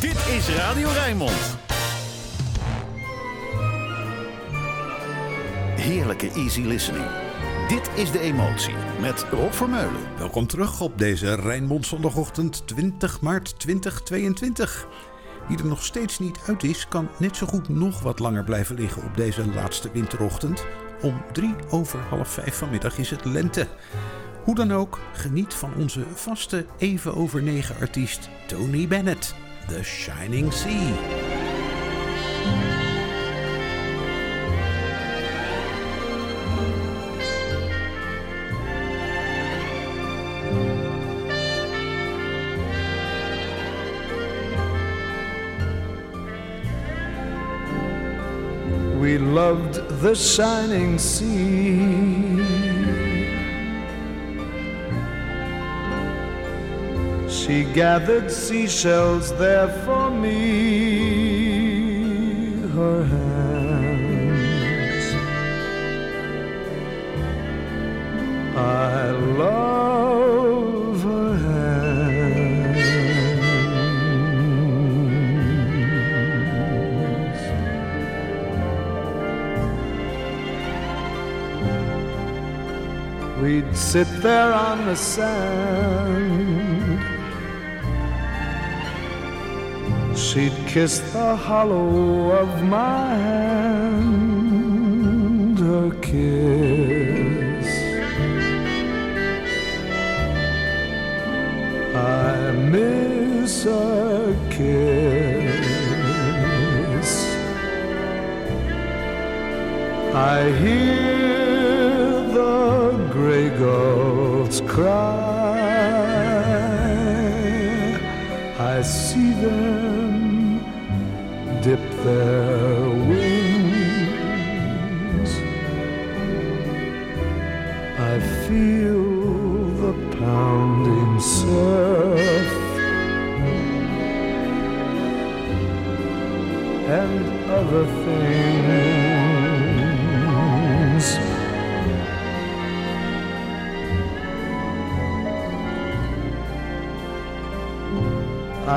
Dit is Radio Rijnmond. Heerlijke easy listening. Dit is De Emotie met Rob Vermeulen. Welkom terug op deze Rijnmond zondagochtend 20 maart 2022. Wie er nog steeds niet uit is, kan net zo goed nog wat langer blijven liggen op deze laatste winterochtend. Om drie over half vijf vanmiddag is het lente. Hoe dan ook, geniet van onze vaste even over negen artiest Tony Bennett, The Shining Sea. We loved the shining sea. She gathered seashells there for me. Her hands. I love her hands. We'd sit there on the sand. Kiss the hollow of my hand, her kiss. I miss a kiss. I hear the gray gulls cry. I see them their wings. I feel the pounding surf and other things.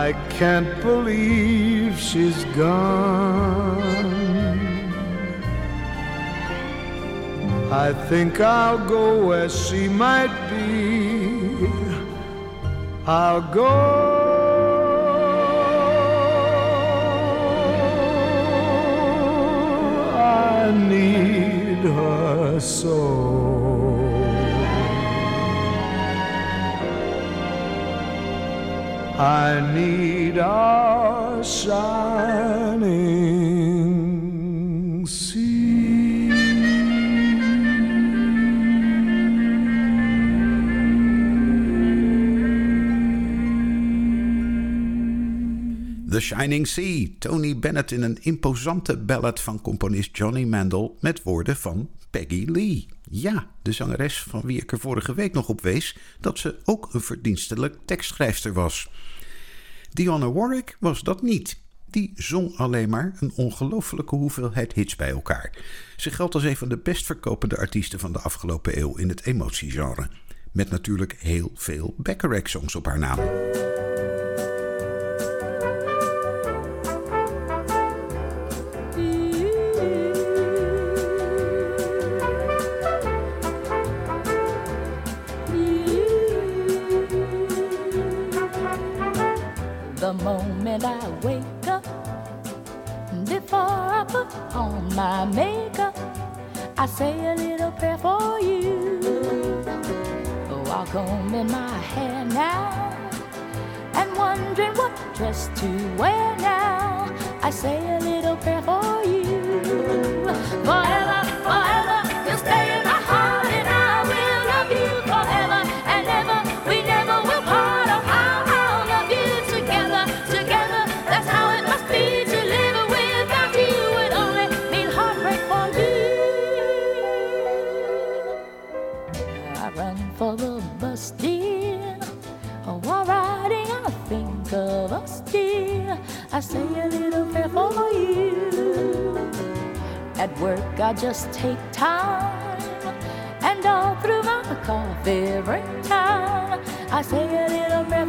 I can't believe she's gone. I think I'll go where she might be. I'll go. I need her so. I need our shining sea. The Shining Sea, Tony Bennett in een imposante ballad van componist Johnny Mandel met woorden van Peggy Lee. Ja, de zangeres van wie ik er vorige week nog op wees dat ze ook een verdienstelijk tekstschrijfster was. Dionne Warwick was dat niet. Die zong alleen maar een ongelofelijke hoeveelheid hits bij elkaar. Ze geldt als een van de best verkopende artiesten van de afgelopen eeuw in het emotiegenre. Met natuurlijk heel veel Bacharach-songs op haar naam. I put on my makeup, I say a little prayer for you. While in my hair now, and wondering what dress to wear now, I say a little prayer for you. Forever, forever, I say a little prayer for you. At work, I just take time, and all through my coffee break time, I say a little prayer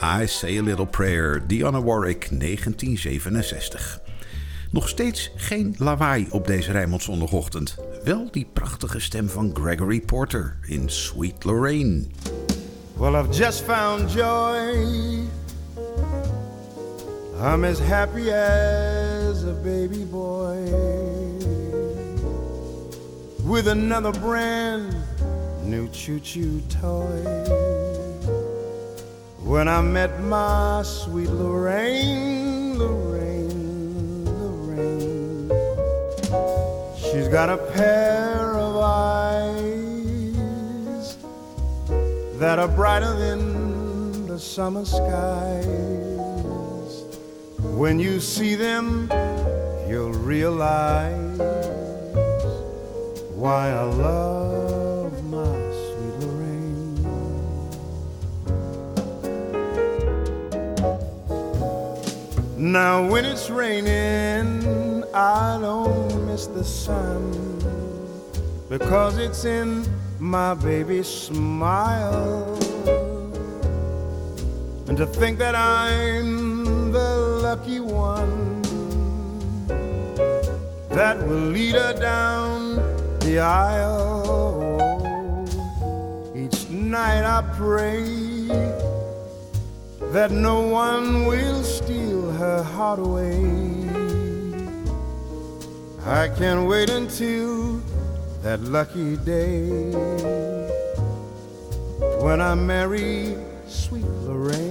I Say a Little Prayer, Dionne Warwick, 1967. Nog steeds geen lawaai op deze Rijnmond zondagochtend. Wel die prachtige stem van Gregory Porter in Sweet Lorraine. Well, I've just found joy. I'm as happy as a baby boy. With another brand new choo-choo toy. When I met my sweet Lorraine, Lorraine, Lorraine. She's got a pair of eyes that are brighter than the summer skies. When you see them, you'll realize why I love Now, when it's raining, I don't miss the sun because it's in my baby's smile. And to think that I'm the lucky one that will lead her down the aisle. Each night I pray that no one will steal her heart away. I can't wait until that lucky day when I marry sweet Lorraine.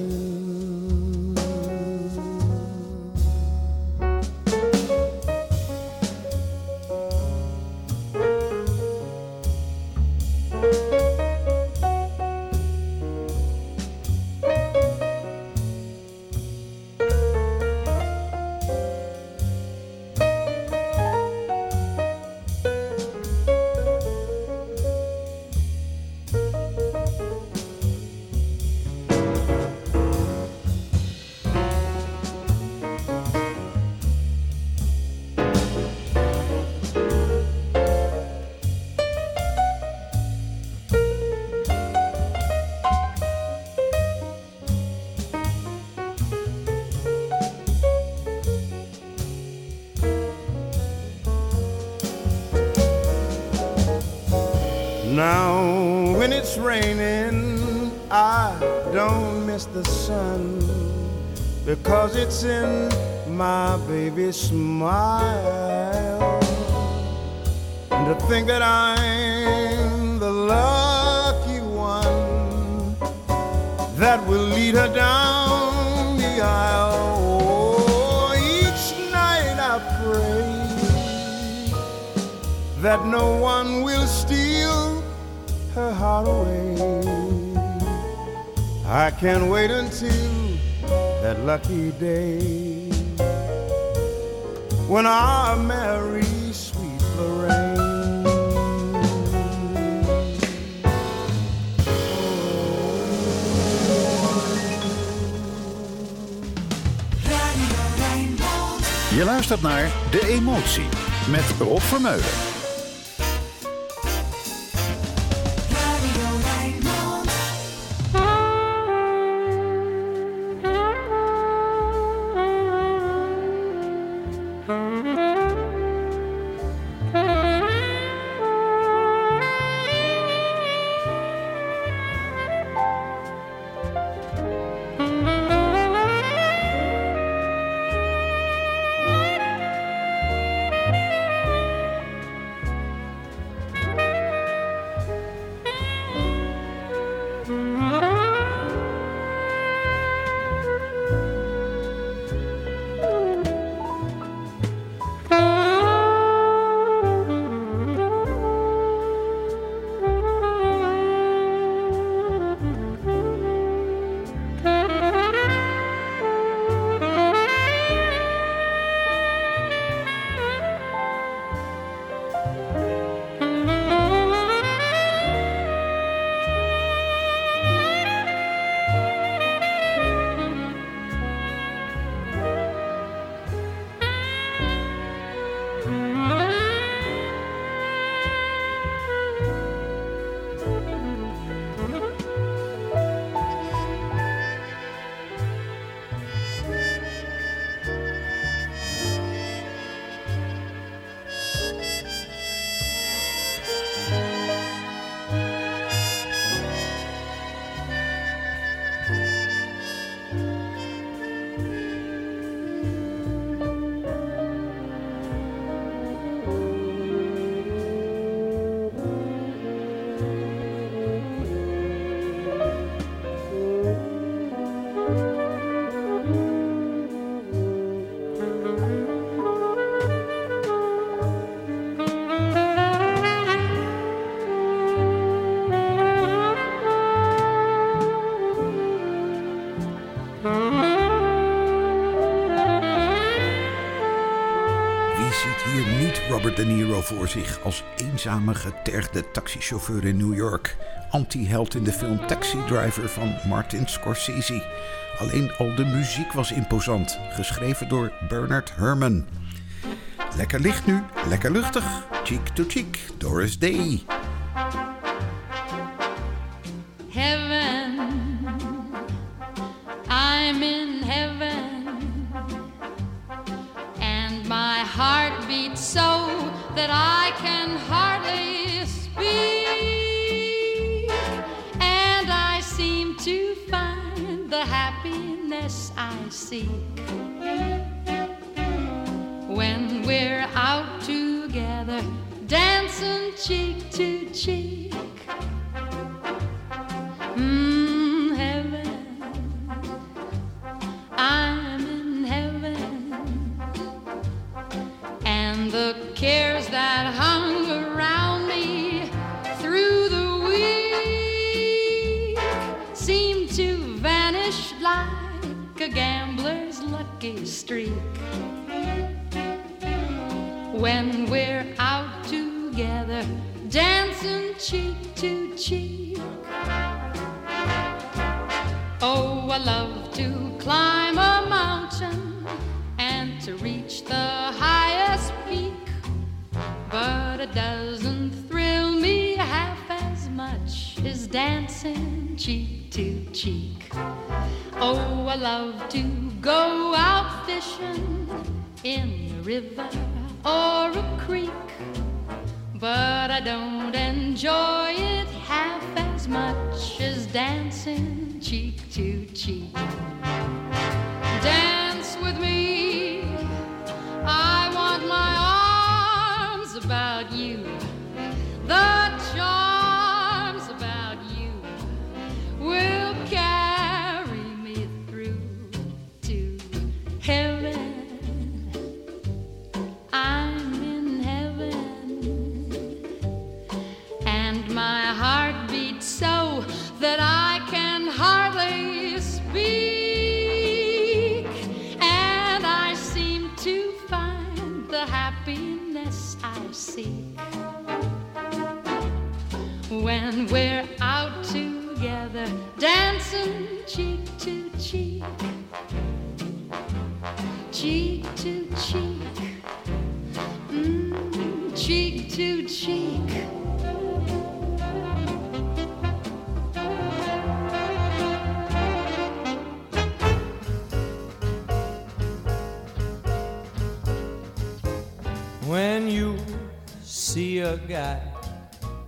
It's in my baby's smile. And to think that I'm the lucky one that will lead her down the aisle. Oh, each night I pray that no one will steal her heart away. I can't wait until that lucky day when I marry sweet Lorraine. Je luistert naar De Emotie met Rob Vermeulen. Voor zich als eenzame getergde taxichauffeur in New York. Anti-held in de film Taxi Driver van Martin Scorsese. Alleen al de muziek was imposant, geschreven door Bernard Herrmann. Lekker licht nu, lekker luchtig. Cheek to cheek, Doris Day. dancing cheek to cheek. when we're out together dancing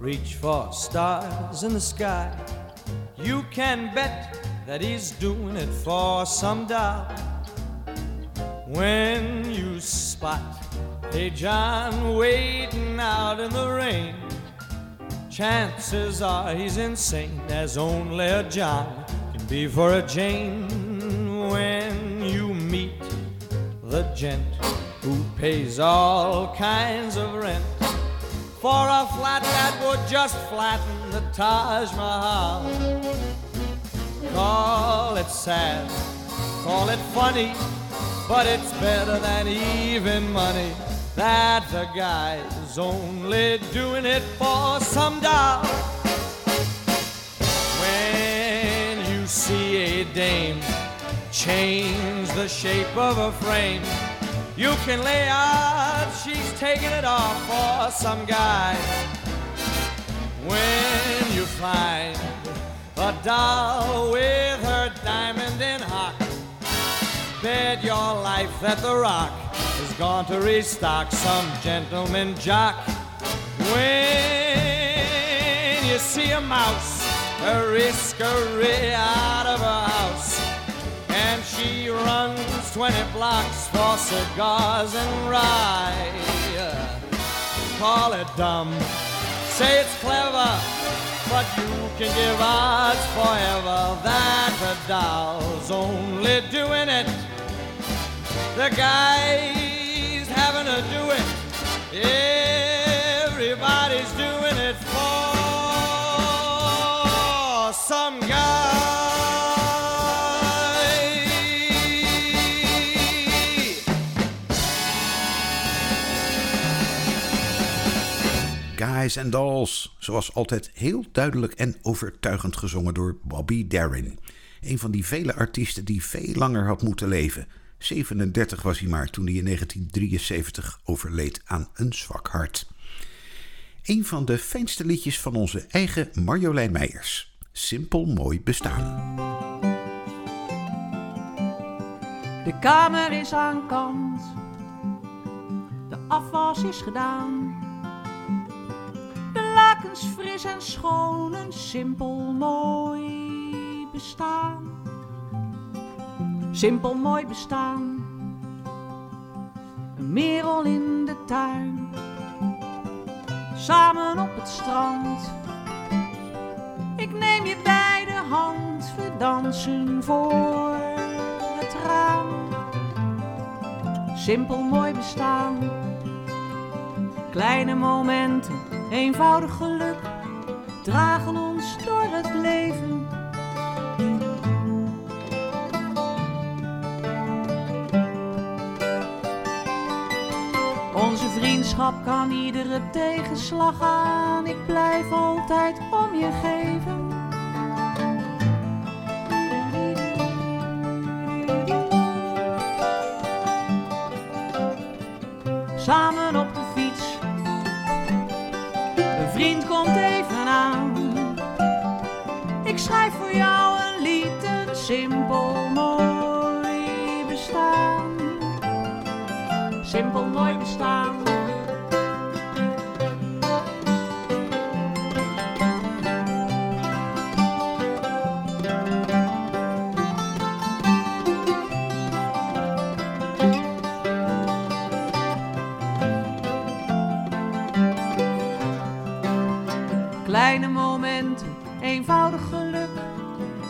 reach for stars in the sky, you can bet that he's doing it for some doll. When you spot a John waiting out in the rain, chances are he's insane, as only a John can be for a Jane. When you meet the gent who pays all kinds of rent for a flat that would just flatten the Taj Mahal. Call it sad, call it funny, but it's better than even money. That the guy's only doing it for some doll. When you see a dame change the shape of a frame, you can lay out she's taking it off for some guy. When you find a doll with her diamond in hock, bet your life that the rock is going to restock some gentleman jock. When you see a mouse, a riskery out of her house, and she runs 20 blocks for cigars and rye. Call it dumb, say it's clever, but you can give odds forever that the doll's only doing it. The guy's having to do it. Everybody's Guys and Dolls, zoals altijd heel duidelijk en overtuigend gezongen door Bobby Darin. Een van die vele artiesten die veel langer had moeten leven. 37 was hij maar toen hij in 1973 overleed aan een zwak hart. Een van de fijnste liedjes van onze eigen Marjolein Meijers. Simpel mooi bestaan. De kamer is aan kant, de afwas is gedaan. Fris en schoon, een simpel mooi bestaan. Simpel mooi bestaan, een merel in de tuin. Samen op het strand, ik neem je bij de hand, we dansen voor het raam. Simpel mooi bestaan, kleine momenten, eenvoudig geluk, dragen ons door het leven. Onze vriendschap kan iedere tegenslag aan, ik blijf altijd om je geven. samen op komt even aan. Ik schrijf voor jou een lied, een simpel mooi bestaan. Simpel mooi bestaan.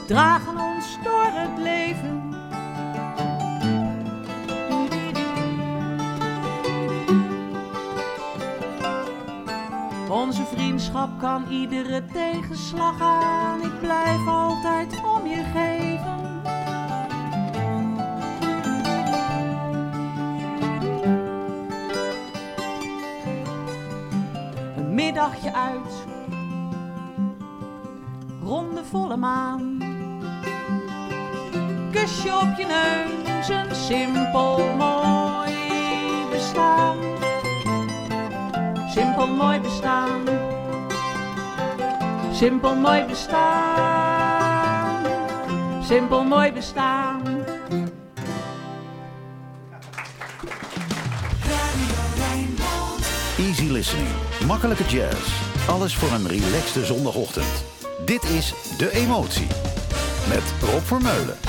Dragen ons door het leven. Onze vriendschap kan iedere tegenslag aan, ik blijf altijd om je geven. Een middagje uit, ronde volle maan. Kusje op je neus, een simpel mooi bestaan. Simpel mooi bestaan. Simpel mooi bestaan. Simpel mooi bestaan. Easy listening, makkelijke jazz. Alles voor een relaxte zondagochtend. Dit is De Emotie met Rob Vermeulen.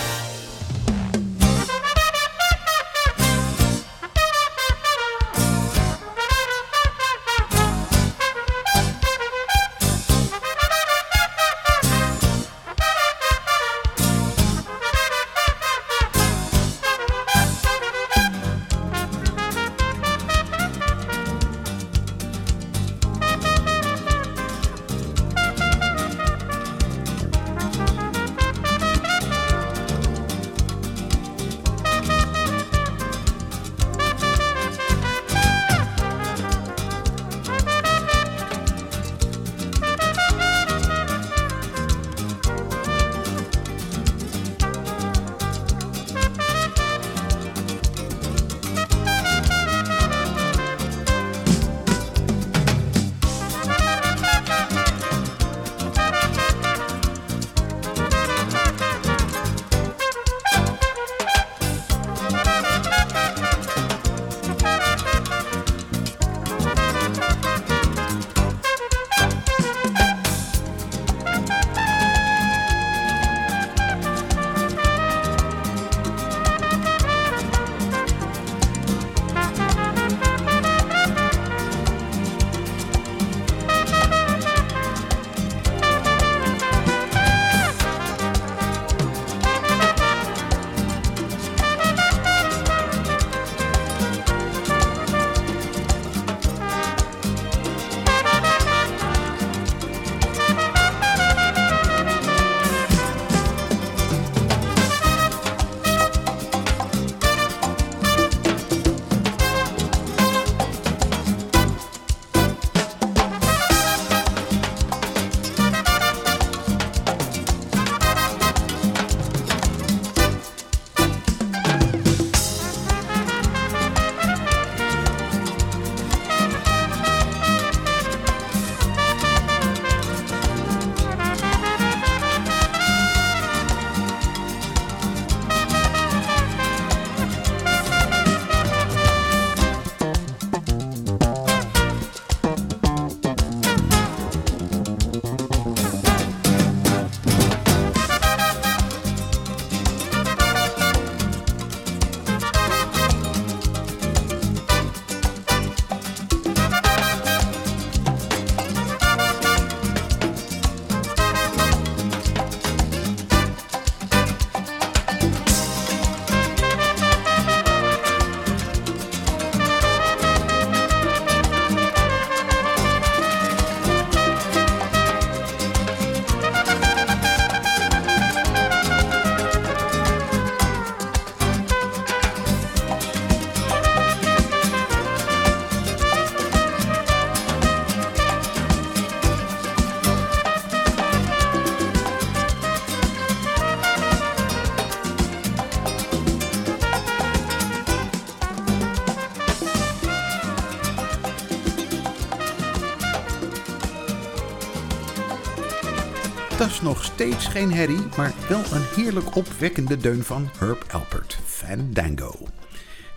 Steeds geen herrie, maar wel een heerlijk opwekkende deun van Herb Alpert, Fandango.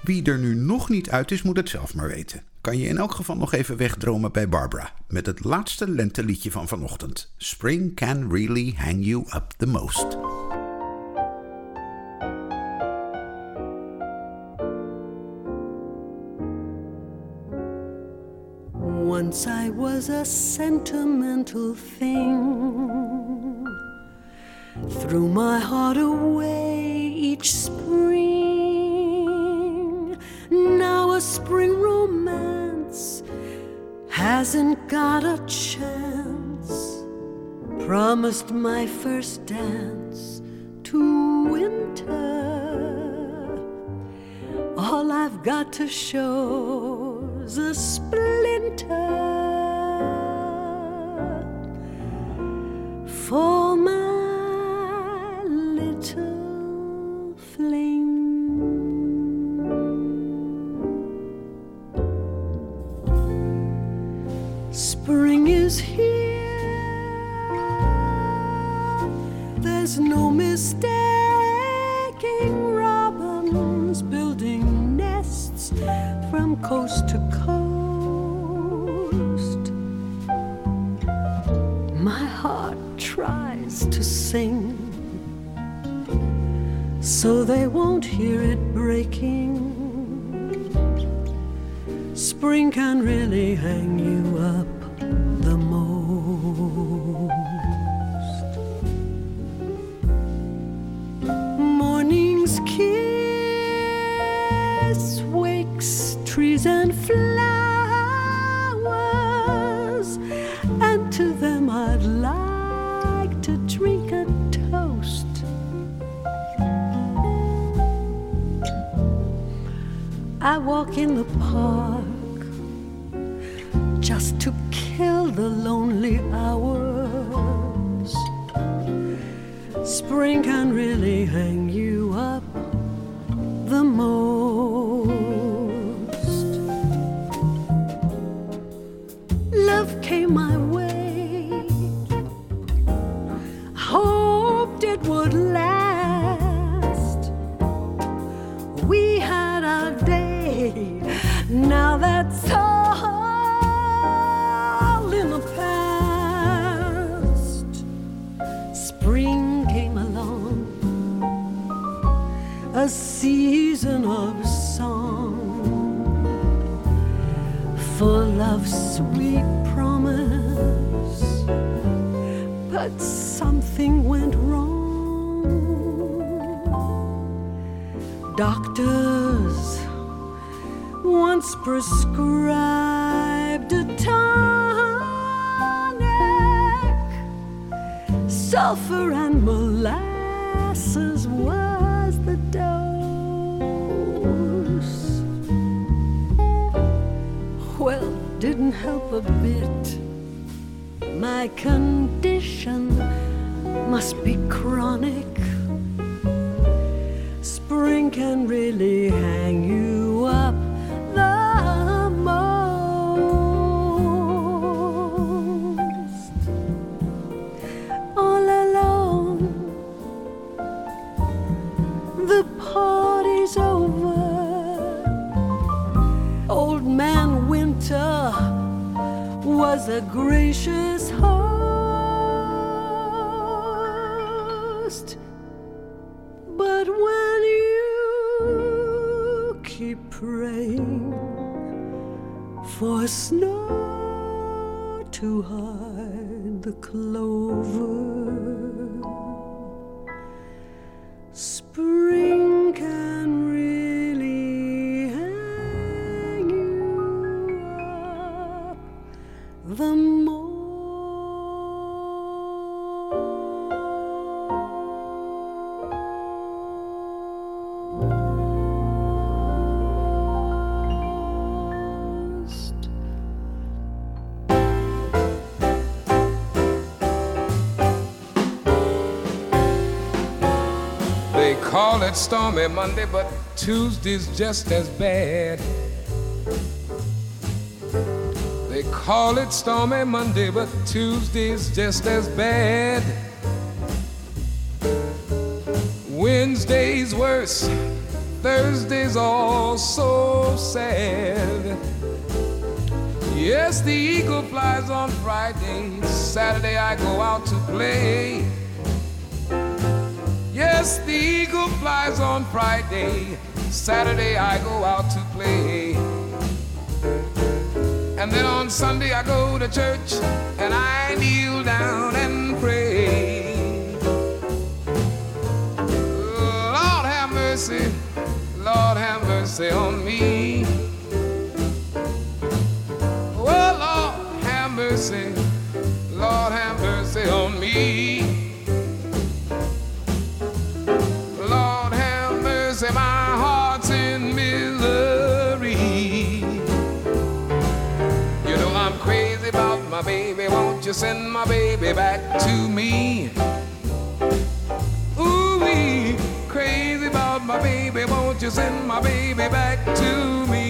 Wie er nu nog niet uit is, moet het zelf maar weten. Kan je in elk geval nog even wegdromen bij Barbara met het laatste lenteliedje van vanochtend. Spring can really hang you up the most. Once I was a sentimental thing. Threw my heart away each spring. Now a spring romance hasn't got a chance. Promised my first dance to winter. All I've got to show's a splinter for can really hang you up But when you keep praying for snow to hide the clover, stormy Monday, but Tuesday's just as bad. They call it stormy Monday, but Tuesday's just as bad. Wednesday's worse, Thursday's all so sad. Yes, the eagle flies on Friday, Saturday I go out to play. Yes, the eagle flies on Friday. Saturday I go out to play. And then on Sunday I go to church and I kneel down and pray. Lord have mercy, Lord have mercy on me. Oh, Lord have mercy, you send my baby back to me? Ooh, wee, crazy about my baby. Won't you send my baby back to me?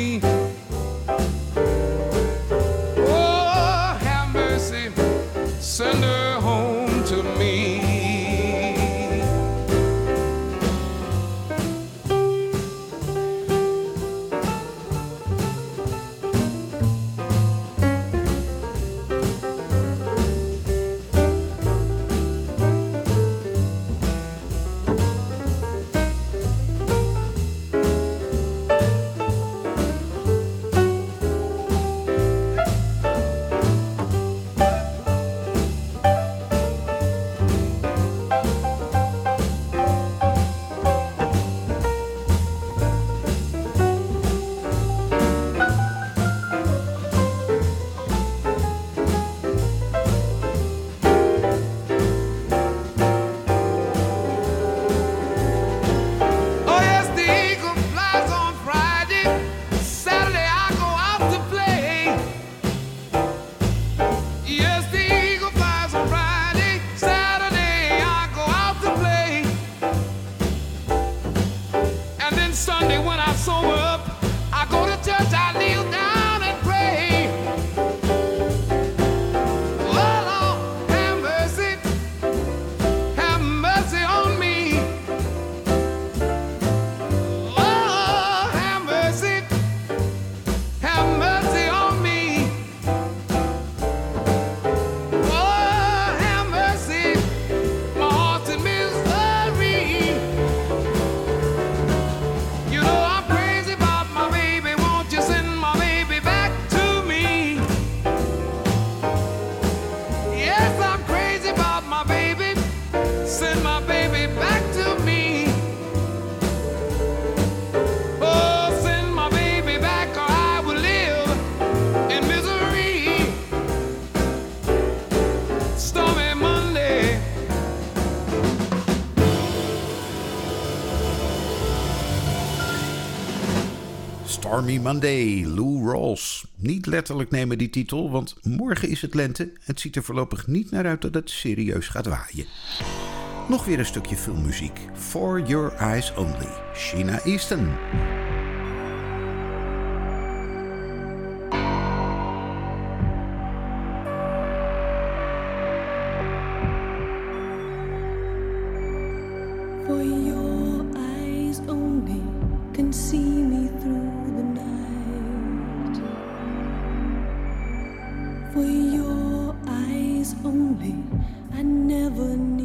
Sunday when I saw her. Army Monday, Lou Rawls. Niet letterlijk nemen die titel, want morgen is het lente. Het ziet er voorlopig niet naar uit dat het serieus gaat waaien. Nog weer een stukje filmmuziek. For Your Eyes Only, China Easton. never knew.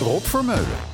Rob Vermeulen.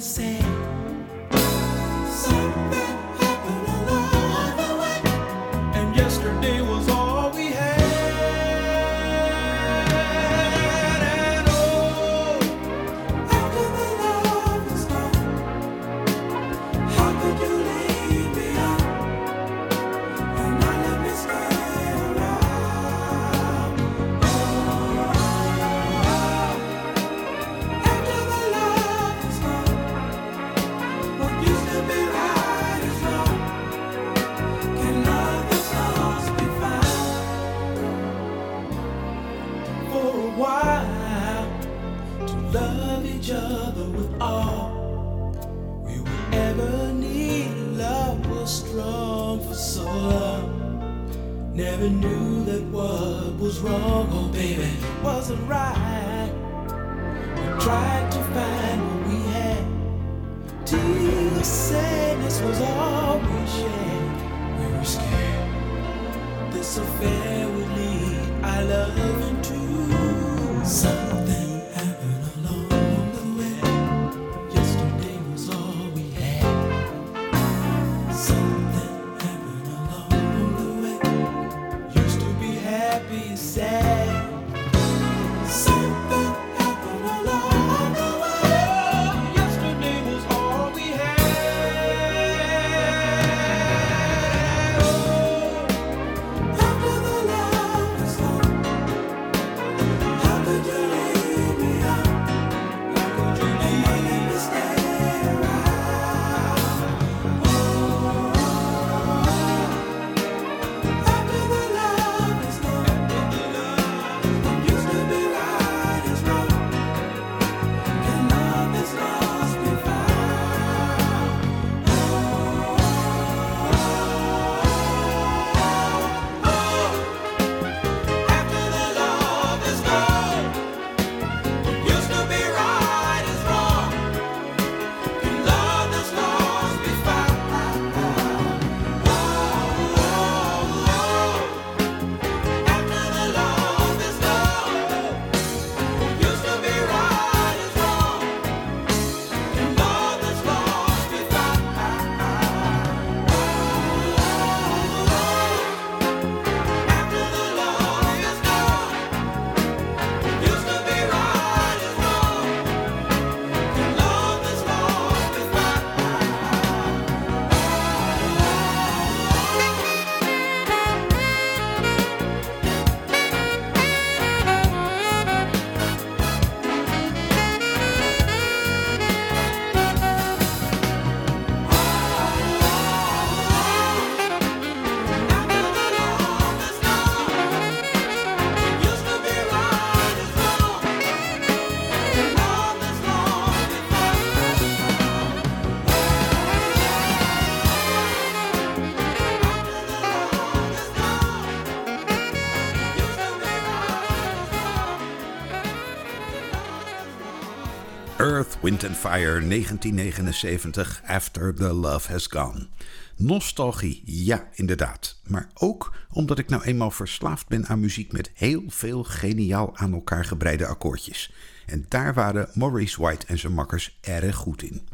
say. Wind and Fire 1979, After the Love Has Gone. Nostalgie, ja, inderdaad. Maar ook omdat ik nou eenmaal verslaafd ben aan muziek met heel veel geniaal aan elkaar gebreide akkoordjes. En daar waren Maurice White en zijn makkers erg goed in.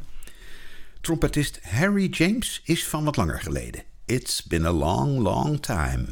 Trompetist Harry James is van wat langer geleden. It's been a long, long time.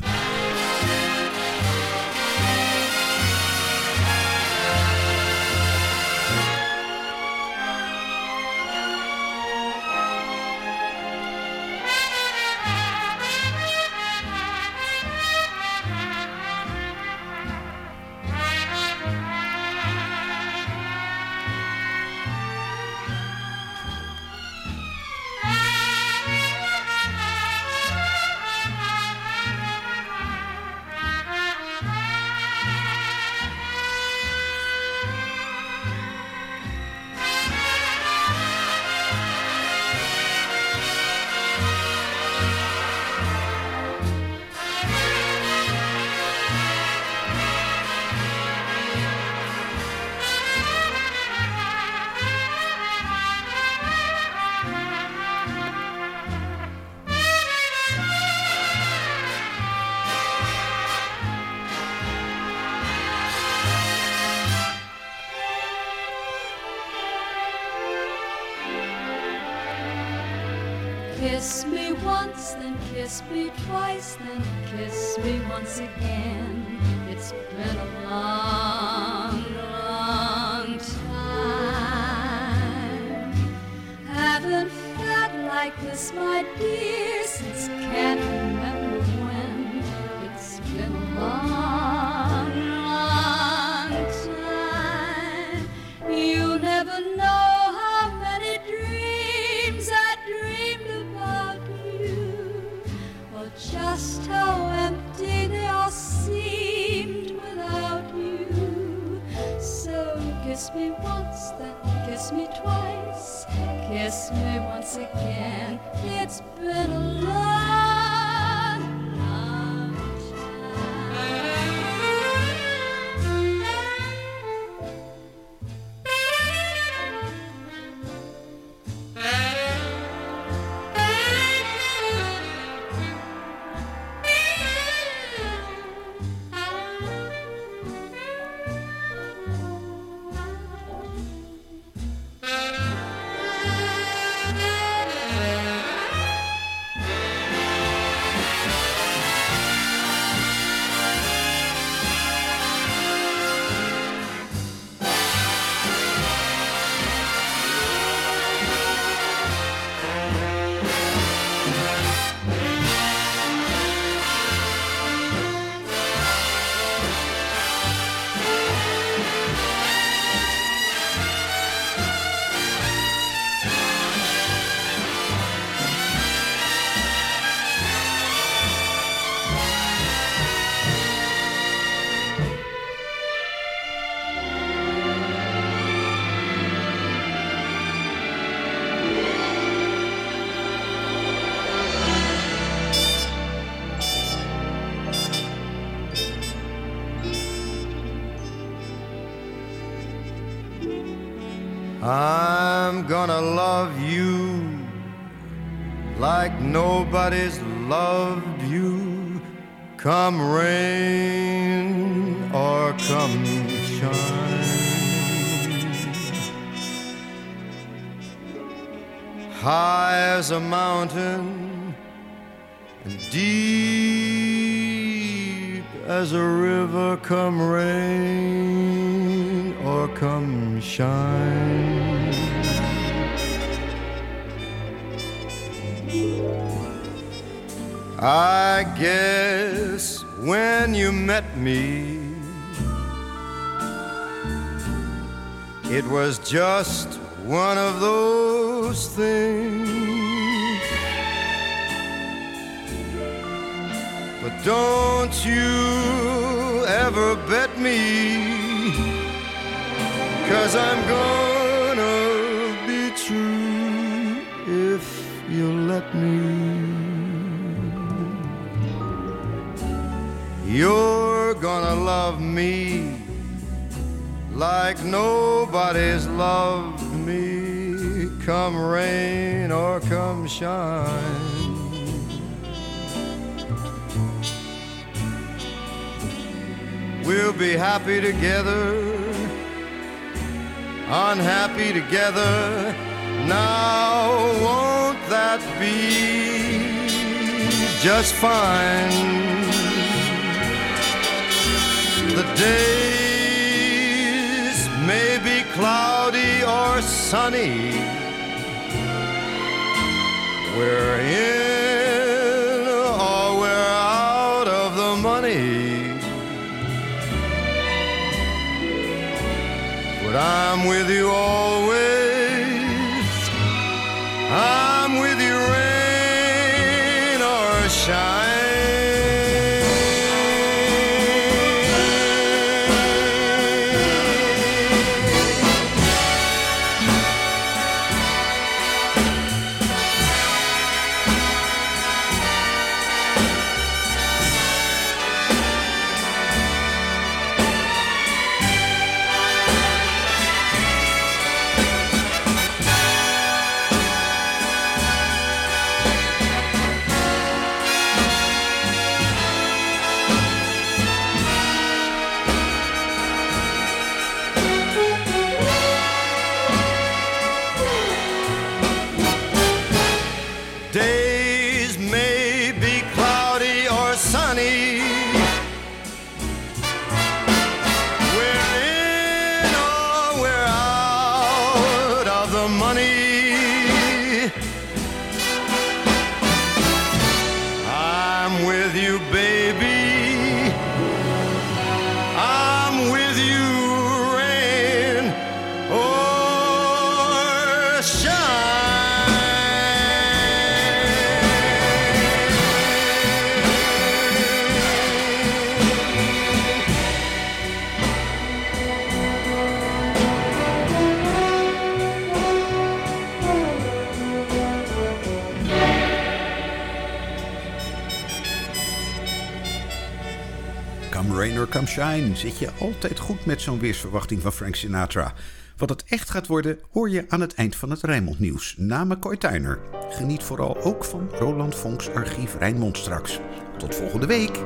Kiss me once, then kiss me twice, then kiss me once again. It's been a long, long time. Haven't felt like this, my dear, since can't kiss me once again. It's been a long, come rain or come shine. I guess when you met me, it was just one of those things. But don't you ever bet me, cause I'm gonna be true if you let me. You're gonna love me like nobody's loved me, come rain or come shine. We'll be happy together, unhappy together. Now, won't that be just fine? The days may be cloudy or sunny. We're in I'm with you always. Come. Zit je altijd goed met zo'n weersverwachting van Frank Sinatra. Wat het echt gaat worden, hoor je aan het eind van het Rijnmond Nieuws. Na. Geniet vooral ook van Roland Vonks archief Rijnmond straks. Tot volgende week.